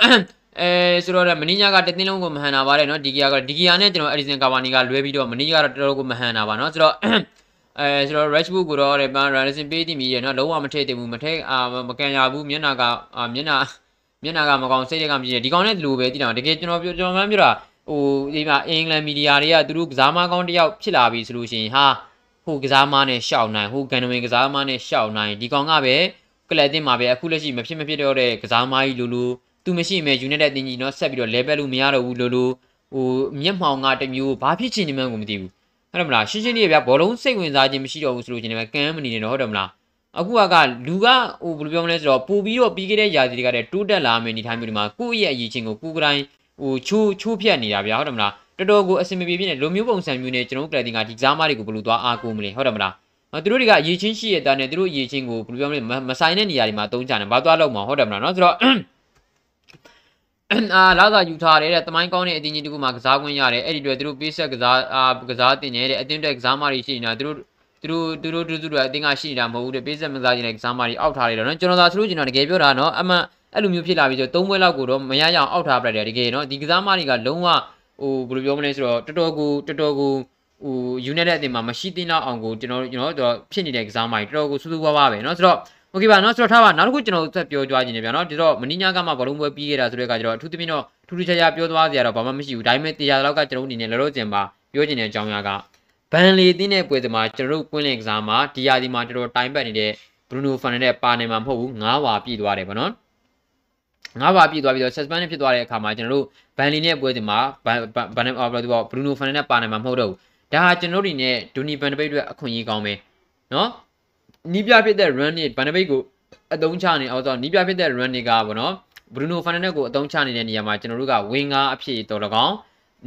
အဲဆိုတော့မနီညာကတသင်းလုံးကိုမဟန်တာပါတယ်เนาะဒီကီယာကဒီကီယာနဲ့ကျွန်တော်အက်ဒီဆန်ကာဗာနီကလွဲပြီးတော့မနီကတော့တော်တော်ကိုမဟန်တာပါเนาะဆိုတော့ အဲဆိုတော့ Rashford ကိုတော့ပန် Randerson ပေးတည်မိရเนาะလုံးဝမထည့်တင်ဘူးမထည့်အာမကန်ရဘူးမျက်နာကအာမျက်နာမျက်နာကမကောင်စိတ်တွေကမကြည့်ရဒီကောင်နဲ့ဒီလိုပဲတည်တာတကယ်ကျွန်တော်ပြောကျွန်တော်မှန်းပြောတာဟိုဒီမှာအင်္ဂလန်မီဒီယာတွေကသူတို့ကစားမကောင်းတယောက်ဖြစ်လာပြီဆိုလို့ရှိရင်ဟာဟိုကစားမနဲ့ရှောက်နိုင်ဟိုကန်နဝင်ကစားမနဲ့ရှောက်နိုင်ဒီကောင်ကပဲကလပ်တင်မှာပဲအခုလက်ရှိမဖြစ်မဖြစ်တော့တဲ့ကစားမကြီးလိုလိုသူမရှိမဲ့ United တင်ကြီးเนาะဆက်ပြီးတော့ level လို့မရတော့ဘူးလို့လို့ဟိုမျက်မှောင်ကတမျိုးဘာဖြစ်ချင်နေမှန်းကိုမသိဘူး ဟုတ်တယ်မလားရှင်းရှင်းလေးဗျာဘောလုံးစိတ်ဝင်စားခြင်းမရှိတော့ဘူးဆိုလို့ချင်းလည်းကမ်းမနေနဲ့တော့ဟုတ်တယ်မလားအခုကလူကဟိုဘယ်လိုပြောမလဲဆိုတော့ပို့ပြီးတော့ပြီးခဲ့တဲ့ຢာစီတွေကတည်းတိုးတက်လာမယ်ဒီတိုင်းမျိုးဒီမှာကိုယ့်ရဲ့အရေးချင်းကိုကိုယ်ကတိုင်းဟိုချိုးချိုးဖြတ်နေတာဗျာဟုတ်တယ်မလားတော်တော်ကိုအဆင်မပြေဖြစ်နေလိုမျိုးပုံစံမျိုးနဲ့ကျွန်တော်တို့ကလပ်တင်ကဒီကစားမတွေကိုဘယ်လိုသွားအားကိုးမလဲဟုတ်တယ်မလားသူတို့တွေကအရေးချင်းရှိရတဲ့သူတို့အရေးချင်းကိုဘယ်လိုပြောမလဲမဆိုင်တဲ့နေရာတွေမှာတုံးကြတယ်ဘာသွားလို့မဟုတ်တယ်မလားเนาะဆိုတော့ အာလာသာယူထားတယ်တဲ့တမိုင်းကောင်းတဲ့အတင်းကြီးတခုမှကစားခွင့်ရတယ်အဲ့ဒီတွေသူတို့ပေးဆက်ကစားအာကစားတင်နေတဲ့အတင်းတက်ကစားမတွေရှိနေတာသူတို့သူတို့သူတို့သူတို့အတင်းကရှိနေတာမဟုတ်ဘူးတဲ့ပေးဆက်မစားခြင်းတဲ့ကစားမတွေအောက်ထားတယ်တော့နော်ကျွန်တော်သာဆိုလို့ကျွန်တော်တကယ်ပြောတာနော်အမှန်အဲ့လိုမျိုးဖြစ်လာပြီဆိုသုံးပွဲလောက်ကိုတော့မရရအောင်အောက်ထားပလိုက်တယ်တကယ်နော်ဒီကစားမတွေကလုံးဝဟိုဘယ်လိုပြောမလဲဆိုတော့တော်တော်ကိုတော်တော်ကိုဟို unit တဲ့အတင်းမှာမရှိသင့်တော့အောင်ကိုကျွန်တော်ကျွန်တော်တို့ဖြစ်နေတဲ့ကစားမတွေတော်တော်ကိုစူးစူးဝါးဝါပဲနော်ဆိုတော့ โอเคပါเนาะဆိုတော့ထားပါနောက်တစ်ခုကျွန်တော်ဆက်ပြောကြွားခြင်းနေပြန်เนาะဒီတော့မင်းညာကမှဘလုံးပွဲပြီးခဲ့တာဆိုတဲ့အခါကျတော့အထူးသဖြင့်တော့ထူးထူးခြားခြားပြောသွားစရာတော့ဘာမှမရှိဘူးဒါပေမဲ့တရားလောက်ကကျွန်တော်အနေနဲ့လောလောဆယ်မှာပြောချင်တဲ့အကြောင်းအရာကဘန်လီတင်းတဲ့ပွဲစဉ်မှာကျွန်တော်တို့ကွင်းလင်ကစားမှာဒီယာဒီမှာတော်တော်တိုင်ပတ်နေတဲ့ဘရူနိုဖန်နဲ့ပါနေမှာမဟုတ်ဘူး၅ဝါပြည့်သွားတယ်ဗောနော်၅ဝါပြည့်သွားပြီးတော့ suspend ဖြစ်သွားတဲ့အခါမှာကျွန်တော်တို့ဘန်လီနဲ့ပွဲစဉ်မှာဘန်ဘန်အော်ဘယ်လိုဘရူနိုဖန်နဲ့ပါနေမှာမဟုတ်တော့ဘူးဒါဟာကျွန်တော်တို့အနေနဲ့ဒိုနီဘန်ဒပိတ်အတွက်အခွင့်အရေးကောင်းပဲနော် နီးပြဖြစ်တဲ့ run နဲ့ဘန်ဒပိတ်ကိုအသုံးချနေအောင်ဆိုတော့နီးပြဖြစ်တဲ့ run တွေကပေါ့နော်ဘရူနိုဖန်နက်ကိုအသုံးချနေတဲ့နေရာမှာကျွန်တော်တို့ကဝင်းကားအဖြစ်တော်လကောင်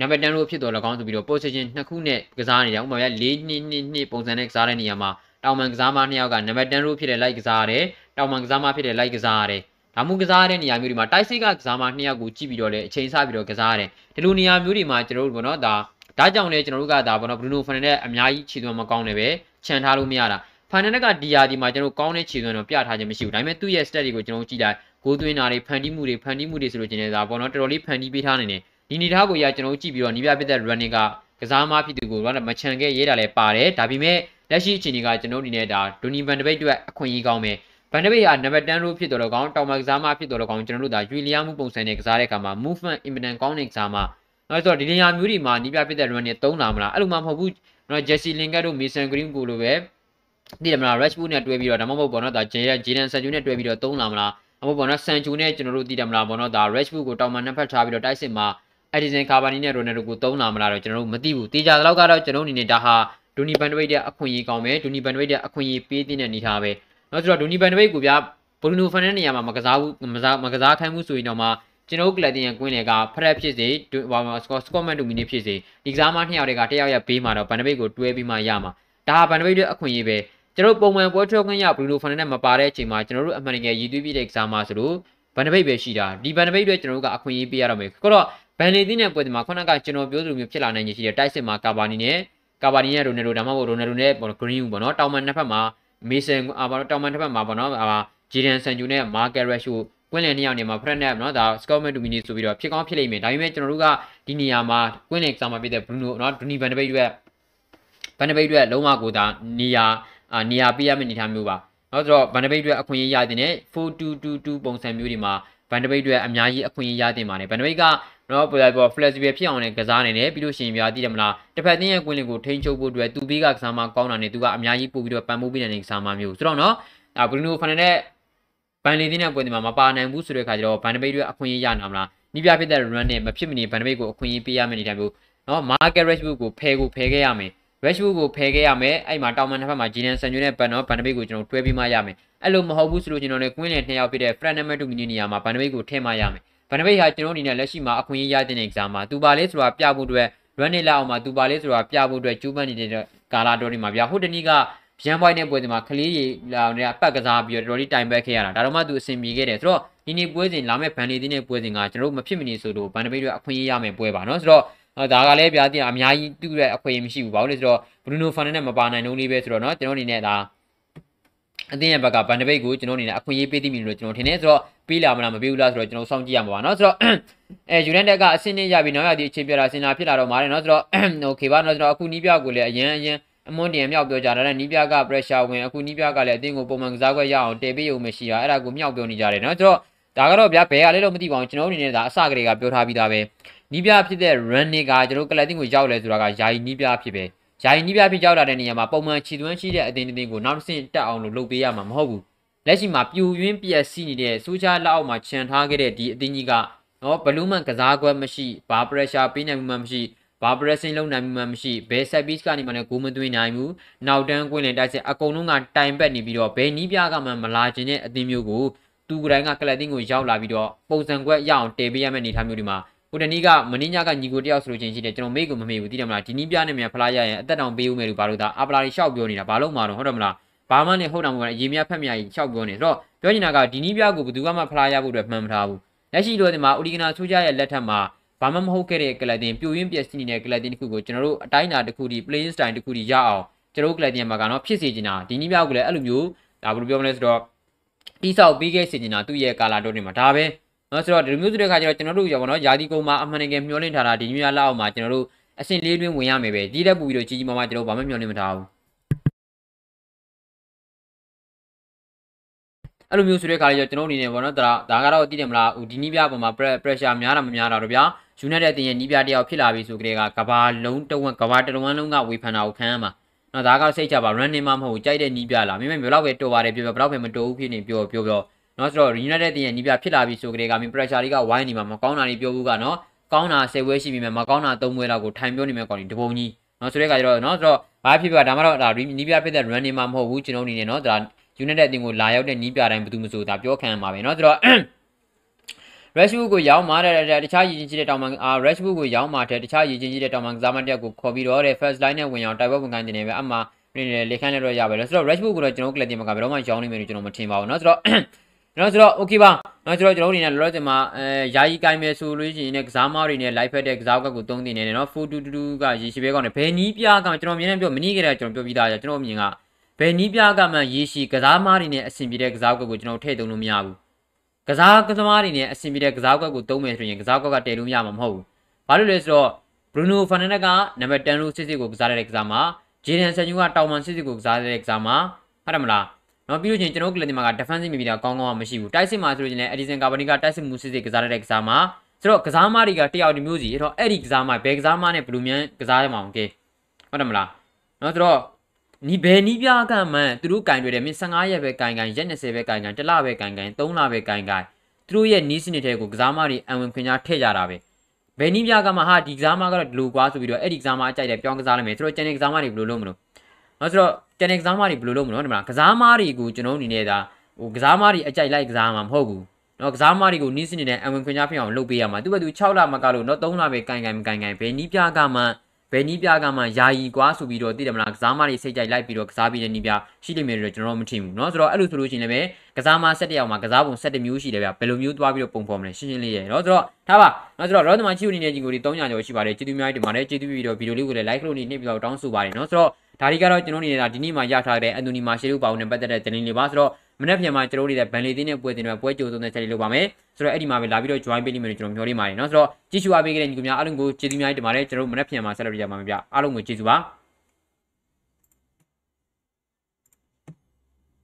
နံပါတ်10လို့ဖြစ်တော်၎င်းဆိုပြီးတော့ position နှစ်ခုနဲ့ကစားနေတယ်ဥပမာပြ4 2 2 2ပုံစံနဲ့ကစားတဲ့နေရာမှာတောင်ပန်ကစားမနှစ်ယောက်ကနံပါတ်10လို့ဖြစ်တဲ့လိုက်ကစားရတယ်တောင်ပန်ကစားမဖြစ်တဲ့လိုက်ကစားရတယ်ဒါမှမဟုတ်ကစားတဲ့နေရာမျိုးတွေမှာတိုက်စစ်ကကစားမနှစ်ယောက်ကိုကြည့်ပြီးတော့လည်းအချိန်ဆပြီးတော့ကစားရတယ်ဒီလိုနေရာမျိုးတွေမှာကျွန်တော်တို့ဘောနော်ဒါဒါကြောင့်လည်းကျွန်တော်တို့ကဒါဘောနော်ဘရူနိုဖန်နဲ့အများကြီးခြေသွင်းမကောင်းတယ်ပဲခြံထားလို့မရတာ ဖန်နက်ကဒီယာဒီမှာကျွန်တော်ကောင်းတဲ့ခြေသွင်းတော့ပြထားခြင်းမရှိဘူးဒါပေမဲ့သူ့ရဲ့ stat တွေကိုကျွန်တော်ကြည့်လိုက်ဂိုးသွင်းတာတွေဖန်တီးမှုတွေဖန်တီးမှုတွေဆိုလို့ကျင်နေတာဘောနော်တော်တော်လေးဖန်တီးပေးထားနေတယ်ဒီနေသားကိုရကျွန်တော်ကြည့်ပြီးတော့နီးပြပြတဲ့ running ကကစားမဖြစ်သူကိုတော့မချန်ခဲ့ရေးတာလည်းပါတယ်ဒါပေမဲ့လက်ရှိအခြေအနေကကျွန်တော်ဒီနေ့ဒါဒိုနီဘန်ဒဘိတ်အတွက်အခွင့်အရေးကောင်းမယ်ဘန်ဒဘိတ်ဟာနံပါတ်10လို့ဖြစ်တော်တော့ကောင်းတောင်မကစားမဖြစ်တော်တော့ကောင်းကျွန်တော်တို့ဒါရွေလျားမှုပုံစံနဲ့ကစားတဲ့အခါမှာ movement impedance ကောင်းတဲ့ကစားမအဲဆိုတော့ဒီနေရာမျိုးတွေမှာနီးပြပြတဲ့ run နဲ့သုံးလာမလားအဲ့လိုမှမဟုတ်ဘူးနော် Jesse Lingard တို့ Mason Green ကိုလိုပဲ ဒီမလား Rashford နဲ့တွဲပြီးတော့ဒါမှမဟုတ်ပေါ့နော်ဒါ Jadon Sancho နဲ့တွဲပြီးတော့သုံးလာမလားအမပေါ့နော် Sancho နဲ့ကျွန်တော်တို့သိတယ်မလားပေါ့နော်ဒါ Rashford ကိုတောင်မှနှစ်ဖက်ထားပြီးတော့တိုက်စစ်မှာ Edison Cavani နဲ့ Ronaldo ကိုသုံးလာမလားတော့ကျွန်တော်တို့မသိဘူးတေချာတော့ကတော့ကျွန်တော်အနေနဲ့ဒါဟာဒူနီဘန်ဒဝိတ်ရဲ့အခွင့်အရေးကောင်းမယ်ဒူနီဘန်ဒဝိတ်ရဲ့အခွင့်အရေးပေးတဲ့အနေထားပဲနောက်ဆိုတော့ဒူနီဘန်ဒဝိတ်ကိုဗျာဘရူနိုဖန်တဲ့နေရာမှာမကစားဘူးမကစားမကစားခိုင်းမှုဆိုရင်တော့မှကျွန်တော်ကလပ်တင်ရကွင်းလေကဖရက်ဖြစ်စေဘာမှစကော့စကော့မန်ဒူမီနီဖြစ်စေဒီကစားမနှစ်ယောက်တွေကတယောက်ရဲ့ဘေးမှာတော့ဘန်ဒဝိတ်ကိုတွဲပြီးမှရမှာဒါဟာဘန်ဒဝိတ်ရဲ့အခွင့်အရေးပဲ ကျွန်တော်ပုံမှန်ပွဲထွက်ခွင့်ရဘရူနိုဖန်နဲ့မပါတဲ့အချိန်မှာကျွန်တော်တို့အမှန်တကယ်ရည်သွေးပြည့်တဲ့ကစားမဆိုလို့ဘန်ဒဝိတ်ပဲရှိတာဒီဘန်ဒဝိတ်တွေကျွန်တော်တို့ကအခွင့်အရေးပေးရတော့မယ်ဆိုတော့ဘန်လီသင်းနဲ့ပွဲဒီမှာခုနကကျွန်တော်ပြောသလိုမျိုးဖြစ်လာနိုင်ရရှိတဲ့တိုက်စစ်မှာကာဘာနီနဲ့ကာဘာနီနဲ့ရိုနယ်ဒိုဒါမှမဟုတ်ရိုနယ်ဒိုနဲ့ပေါ့ဂရင်းပေါ့နော်တောင်မန်နှစ်ဖက်မှာမေဆန်အာပေါ့တောင်မန်တစ်ဖက်မှာပေါ့နော်အာဂျီဒန်ဆန်ဂျူနဲ့မာကယ်ရက်ရှူကွင်းလင်နှစ်ယောက်နေမှာဖရက်နက်နော်ဒါစကော့မန်ဒူမီနီဆိုပြီးတော့ဖြစ်ကောင်းဖြစ်လိမ့်မယ်ဒါပေမဲ့ကျွန်တော်တို့ကဒီနေရာမှာကွင်းလင်ကစားမှာပြတဲ့ဘရူနိုနော်ဒူနီဘန်ဒဘိတ်ရွက်ဘန်ဒဘိတ်ရွက်လုံးဝကိုဒါနေရာ အာနေရာပေးရမယ့်အနေအထားမျိုးပါနောက်ဆိုတော့ဘန်ဒဘိတ်ရွက်အခွင့်အရေးရတဲ့နဲ့4222ပုံစံမျိုးတွေမှာဘန်ဒဘိတ်ရွက်အများကြီးအခွင့်အရေးရတဲ့မှာနေဘန်ဒဘိတ်ကနော်ပေါ်ပေါ် flexible ဖြစ်အောင်လည်းကစားနေတယ်ပြီးလို့ရှိရင်ပြာသိတယ်မလားတစ်ဖက်တင်းရဲ့ကွင်းလင်ကိုထိန်းချုပ်ဖို့အတွက်သူဘေးကကစားမကောင်းတာနဲ့သူကအများကြီးပို့ပြီးတော့ပံ့ပိုးပေးနေတဲ့ကစားမမျိုးဆိုတော့နော်အာဘရူနိုဖန်နဲ့ဘန်လီတင်းရဲ့ကွင်းဒီမှာမပါနိုင်ဘူးဆိုတဲ့ခါကျတော့ဘန်ဒဘိတ်တွေအခွင့်အရေးရနာမလားနီးပြဖြစ်တဲ့ run နဲ့မဖြစ်မနေဘန်ဒဘိတ်ကိုအခွင့်အရေးပေးရမယ့်အနေအထားမျိုးနော် market rashbook ကိုဖယ်ကိုဖယ်ခဲ့ရမယ် rashbook ကိုဖယ်ခဲ့ရမယ်အဲ့မှာတောင်မန်တစ်ဖက်မှာဂျီနန်ဆန်ဂျူနဲ့ဘန်နော်ဘန်ဒဘိတ်ကိုကျွန်တော်တွဲပြီးမှရမယ်အဲ့လိုမဟုတ်ဘူးဆိုလို့ကျွန်တော်လည်းကွင်းလင်နှစ်ယောက်ပြတဲ့ friend number 2 mini နေရာမှာဘန်ဒဘိတ်ကိုထည့်မှရမယ်ဗန်နဘိတ်ဟာကျွန်တော်အနေနဲ့လက်ရှိမှာအခွင့်အရေးရတဲ့ exam မှာသူပါလေးဆိုတာပြဖို့အတွက် run နေလောက်အောင်မှာသူပါလေးဆိုတာပြဖို့အတွက်ကျူးပန်းနေတဲ့ကာလာတော်ဒီမှာဗျာဟိုတနည်းကရန်ပွိုင်းတဲ့ပွဲဒီမှာကလေးရီလာနေအပတ်ကစားပြီးတော့တော်တော်လေးတိုင်ပတ်ခဲ့ရတာဒါတော့မှသူအဆင်ပြေခဲ့တယ်ဆိုတော့ဒီနေ့ပွဲစဉ်လာမဲ့ဘန်လေးတင်းတဲ့ပွဲစဉ်ကကျွန်တော်တို့မဖြစ်မနေဆိုလို့ဘန်နဘိတ်တွေအခွင့်အရေးရမယ်ပွဲပါနော်ဆိုတော့ ဒါကလည်းဗျာတင်အများကြီးတူတဲ့အခွင့်အရေးမရှိဘူးဘာလို့လဲဆိုတော့ဘရူနိုဖန်နဲ့မပါနိုင်တော့လေးပဲဆိုတော့เนาะကျွန်တော်အနေနဲ့ဒါအသင်းရဲ့ဘက်ကဗန်ဒဘိတ်ကိုကျွန်တော်အနေနဲ့အခွင့်အရေးပေးသိမိလို့ကျွန်တော်ထင်တယ်ဆိုတော့ပေးလာမလားမပေးဘူးလားဆိုတော့ကျွန်တော်စောင့်ကြည့်ရမှာပါเนาะဆိုတော့အဲယူနိုက်တက်ကအဆင့်နဲ့ရပြီနောက်ရသည်အချိန်ပြတာစင်တာဖြစ်လာတော့မှာတယ်เนาะဆိုတော့โอเคပါเนาะဆိုတော့အခုနီးပြကိုလည်းအရင်အရင်အမွန်တင်မြောက်ပြောကြတာနဲ့နီးပြက pressure ဝင်အခုနီးပြကလည်းအသင်းကိုပုံမှန်ကစားခွင့်ရအောင်တည်ပေးရုံမရှိတာအဲ့ဒါကိုမြောက်ပြောနေကြတယ်เนาะဆိုတော့ဒါကတော့ဗျာဘယ်ကလေးတော့မသိပါဘူးကျွန်တော်အနေနဲ့ဒါအစကလေးကပြောထားပြီးသားပဲ နီးပြဖြစ်တဲ့ run တွေကကျွန်တော်ကလပ်တင်ကိုရောက်လဲဆိုတာကယာယီနီးပြဖြစ်ပဲယာယီနီးပြဖြစ်ရောက်လာတဲ့နေရာမှာပုံမှန်ခြေသွင်းရှိတဲ့အသင်းတစ်သင်းကိုနောက်တစ်ဆင့်တက်အောင်လို့လုပ်ပေးရမှာမဟုတ်ဘူးလက်ရှိမှာပြူရင်းပြက်စီးနေတဲ့စူးချလက်အောက်မှာခြံထားခဲ့တဲ့ဒီအသင်းကြီးကနော်ဘလူးမန်ကစားကွက်မရှိဘာ pressure ပေးနိုင်မှုမှမရှိဘာ pressing လုပ်နိုင်မှုမှမရှိဘယ် set piece ကနေမှလည်းဂိုးမသွင်းနိုင်ဘူးနောက်တန်းကွင်းလင်တိုက်စစ်အကုန်လုံးကတိုင်ပတ်နေပြီးတော့ဘယ်နီးပြကမှမလာခြင်းတဲ့အသင်းမျိုးကိုသူကတိုင်းကကလပ်တင်းကိုရောက်လာပြီးတော့ပုံစံကွက်ရအောင်တည်ပေးရမယ့်အနေအထားမျိုးဒီမှာ ဟိုတနီးကမင်းညကညီကိုတယောက်ဆိုလို့ချင်းရှိတယ်ကျွန်တော်မေ့ကိုမမေ့ဘူးသိတယ်မလားဒီနီးပြနဲ့မြန်ဖလားရရင်အသက်တောင်ပေးဦးမယ်လို့ဘာလို့ဒါအပလာရီရှောက်ပြောနေတာဘာလို့မှာတော့ဟုတ်တယ်မလားဘာမှနဲ့ဟုတ်တယ်မဟုတ်ဘူးအရေးမြဖက်မြကြီးရှောက်ပြောနေဆိုတော့ပြောနေတာကဒီနီးပြကိုဘယ်သူမှဖလားရဖို့အတွက်မှန်မထားဘူးလက်ရှိတော့ဒီမှာအိုဒီဂနာဆိုးကြရဲ့လက်ထက်မှာဘာမှမဟုတ်ခဲ့တဲ့ကလပ်တင်ပြိုရင်းပြည့်စည်နေတဲ့ကလပ်တင်တစ်ခုကိုကျွန်တော်တို့အတိုင်းအတာတစ်ခုဒီ playing style တစ်ခုဒီရအောင်ကျွန်တော်တို့ကလပ်တင်မှာကတော့ဖြစ်စေချင်တာဒီနီးပြကိုလည်းအဲ့လိုမျိုးဒါဘယ်လိုပြောမလဲဆိုတော့တိဆောက်ပြီးခဲ့စေချင်တာသူ့ရဲ့ကာလာတော့နေမှာဒါပဲ နော်ဆိုတော့ဒီမျိုးဆိုတဲ့ခါကျတော့ကျွန်တော်တို့ရောပေါ့နော်ယာဒီကုံမှာအမှန်တကယ်မျှော်လင့်ထားတာဒီမျိုးရလောက်အောင်မှာကျွန်တော်တို့အဆင့်လေးတွင်းဝင်ရမယ်ပဲဒီတက်ပူပြီးတော့ကြီးကြီးမားမားကျွန်တော်ဘာမှမျှော်လင့်မထားဘူးအဲ့လိုမျိုးဆိုတဲ့ခါကျတော့ကျွန်တော်အနေနဲ့ပေါ့နော်ဒါဒါကတော့သိတယ်မလားဟိုဒီနီးပြပေါ်မှာ pressure များတာမများတာတော့ဗျာ United တင်ရဲ့နီးပြတယောက်ဖြစ်လာပြီဆိုကြတဲ့ကကဘာလုံးတဝက်ကဘာတလုံးလုံးကဝေဖန်တာကိုခံရမှာနော်ဒါကစိတ်ချပါ running မှမဟုတ်ကြိုက်တဲ့နီးပြလားမင်းမဘယ်တော့ပဲတော်ပါတယ်ပြောပြောဘယ်တော့ပဲမတော်ဘူးဖြစ်နေပြောပြောပြော နော်ဆိုတော့ United တင်ရဲ့နီးပြဖြစ်လာပြီဆိုကြတဲ့ကမင်း pressure တွေကဝိုင်းနေမှာမကောင်းတာတွေပြောဘူးကနော်ကောင်းတာ10ဝဲရှိပြီမဲ့မကောင်းတာ3ဝဲလောက်ကိုထိုင်ပြောနေမဲ့ကောင်ဒီတပုံကြီးနော်ဆိုတဲ့ခါကျတော့နော်ဆိုတော့ဘာဖြစ်ဖြစ်ဒါမှတော့ဒါနီးပြဖြစ်တဲ့ running မှမဟုတ်ဘူးကျွန်တော်အနေနဲ့နော်ဒါ United အသင်းကိုလာရောက်တဲ့နီးပြတိုင်းဘယ်သူမှမဆိုဒါပြောခံရမှာပဲเนาะဆိုတော့ Rashford ကိုရောင်းမာတဲ့တခြားရည်ချင်းကြီးတဲ့တောင်ပန်အာ Rashford ကိုရောင်းမာတဲ့တခြားရည်ချင်းကြီးတဲ့တောင်ပန်ကစားမတစ်ယောက်ကိုခေါ်ပြီးတော့တဲ့ first line နဲ့ဝင်အောင်တိုက်ပွဲဝင်ခိုင်းနေတယ်ပဲအမှနေနေလေခန့်လည်းတော့ရပါလေဆိုတော့ Rashford ကိုတော့ကျွန်တော်ကလပ်တင်မှာကဘယ်တော့မှရောင်းနိုင်မယ်လို့ကျွန်တော်မထင်ပါဘူးเนาะဆိုတော့ နော်ဆိုတော့ okay ပါနော်ဆိုတော့ကျွန်တော်တို့အနေနဲ့လောလောဆယ်မှာအဲယာယီကိုင်းမယ်ဆိုလို့ရှိရင်လည်းကစားမတွေနဲ့ live ဖက်တဲ့ကစားကွက်ကိုသုံးတင်နေတယ်နော်422ကရေရှိဘဲကောင်းတယ်ဘယ်နီးပြားကကျွန်တော်မြင်နေပြောမနီးကြတဲ့ကျွန်တော်ပြောပြီးသားကျွန်တော်မြင်ကဘယ်နီးပြားကမှရေရှိကစားမတွေနဲ့အဆင်ပြေတဲ့ကစားကွက်ကိုကျွန်တော်ထည့်သုံးလို့မရဘူးကစားကစားမတွေနဲ့အဆင်ပြေတဲ့ကစားကွက်ကိုသုံးမယ်ဆိုရင်ကစားကွက်ကတည်လို့ရမှာမဟုတ်ဘူးဘာလို့လဲဆိုတော့ Bruno Fernandes ကနံပါတ်10လို့စစ်စစ်ကိုကစားတဲ့ကစားမ Jadon Sancho ကတောင်ပန်စစ်စစ်ကိုကစားတဲ့ကစားမဟုတ်တယ်မလား နော်ပြီးလို့ချင်းကျွန်တော်ကလစ်တင်မှာက defensive midfielder ကောင်းကောင်းမရှိဘူးတိုက်စစ်မှာဆိုလို့ချင်းလည်း Edison Cavani ကတိုက်စစ်မှုစစ်စစ်ကစားတဲ့ကစားမှာဆိုတော့ကစားမတွေကတယောက်တစ်မျိုးစီအဲ့တော့အဲ့ဒီကစားမဘယ်ကစားမနဲ့ဘလူးမြန်ကစားရမှာမကဲဟုတ်တယ်မလားနော်ဆိုတော့နီးဘယ်နီးပြကမှန်သူတို့ကင်တွေ့တယ်မင်း15ရက်ပဲကင်ကင်ရက်20ပဲကင်ကင်1လပဲကင်ကင်3လပဲကင်ကင်သူတို့ရဲ့နီးစနစ်တွေကိုကစားမတွေအံဝင်ခွင့်ကြားထည့်ကြတာပဲဘယ်နီးပြကမှဟာဒီကစားမကတော့ဒီလိုကွာဆိုပြီးတော့အဲ့ဒီကစားမအကြိုက်တယ်ပြောင်းကစားလိုက်မယ်ဆိုတော့ကျန်တဲ့ကစားမတွေဘယ်လိုလုပ်မလို့ နော်ဆိုတော့တန်တဲ့ကစားမတွေဘယ်လိုလုပ်မလို့ဒီမှာကစားမတွေကိုကျွန်တော်အနေနဲ့ဒါဟိုကစားမတွေအကြိုက်လိုက်ကစားမှာမဟုတ်ဘူးနော်ကစားမတွေကိုနီးစနစ်နဲ့အဝင်ခွင့်ကြားဖြစ်အောင်လုပ်ပေးရမှာသူကသူ6လမကလို့နော်3လပဲကန်ကန်မကန်ကန်ဘယ်နီးပြကမှဘယ်နီးပြကမှယာယီကွာဆိုပြီးတော့သိတယ်မလားကစားမတွေစိတ်ကြိုက်လိုက်ပြီးတော့ကစားပြီးတဲ့နီးပြရှိလိမ့်မယ်လို့ကျွန်တော်မထင်ဘူးเนาะဆိုတော့အဲ့လိုဆိုလို့ရှိရင်လည်းကစားမ7ယောက်မှာကစားပုံ7မျိုးရှိတယ်ဗျဘယ်လိုမျိုးသွားပြီးတော့ပုံဖော်မလဲရှင်းရှင်းလေးရယ်เนาะဆိုတော့ထားပါเนาะဆိုတော့ရောသမားချီဦးနေတဲ့ကြီးကိုဒီ300ကျော်ရှိပါတယ်ကျေးဇူးများတင်ပါတယ်ကျေးဇူးပြီးတော့ဗီဒီယိုလေးကိုလည်း like လုပ်နေနှိပ်ပြီးတော့တောင်းဆိုပါတယ်เนาะဆိုတော့ ဒါဒီကတော့ကျွန်တော်နေတာဒီနေ့မှရထားတဲ့အန်တိုနီမာရှေလူပေါင်းနဲ့ပတ်သက်တဲ့တင်လေးပါဆိုတော့မနေ့ပြန်မှာကျွန်တော်တို့ရဲ့ဗန်လီတင်းနဲ့ပွဲတင်တွေပွဲကြိုးစုံတဲ့ချက်လေးလုပ်ပါမယ်ဆိုတော့အဲ့ဒီမှာပဲလာပြီးတော့ join ပေးလိမ့်မယ်လို့ကျွန်တော်မျှော်လင့်ပါတယ်เนาะဆိုတော့ကြည့်ရှုအားပေးခဲ့တဲ့ညီကောင်များအားလုံးကိုကျေးဇူးများတင်ပါတယ်ကျွန်တော်တို့မနေ့ပြန်မှာဆက်လက်ပြရမှာပါဗျအားလုံးကိုကျေးဇူးပါ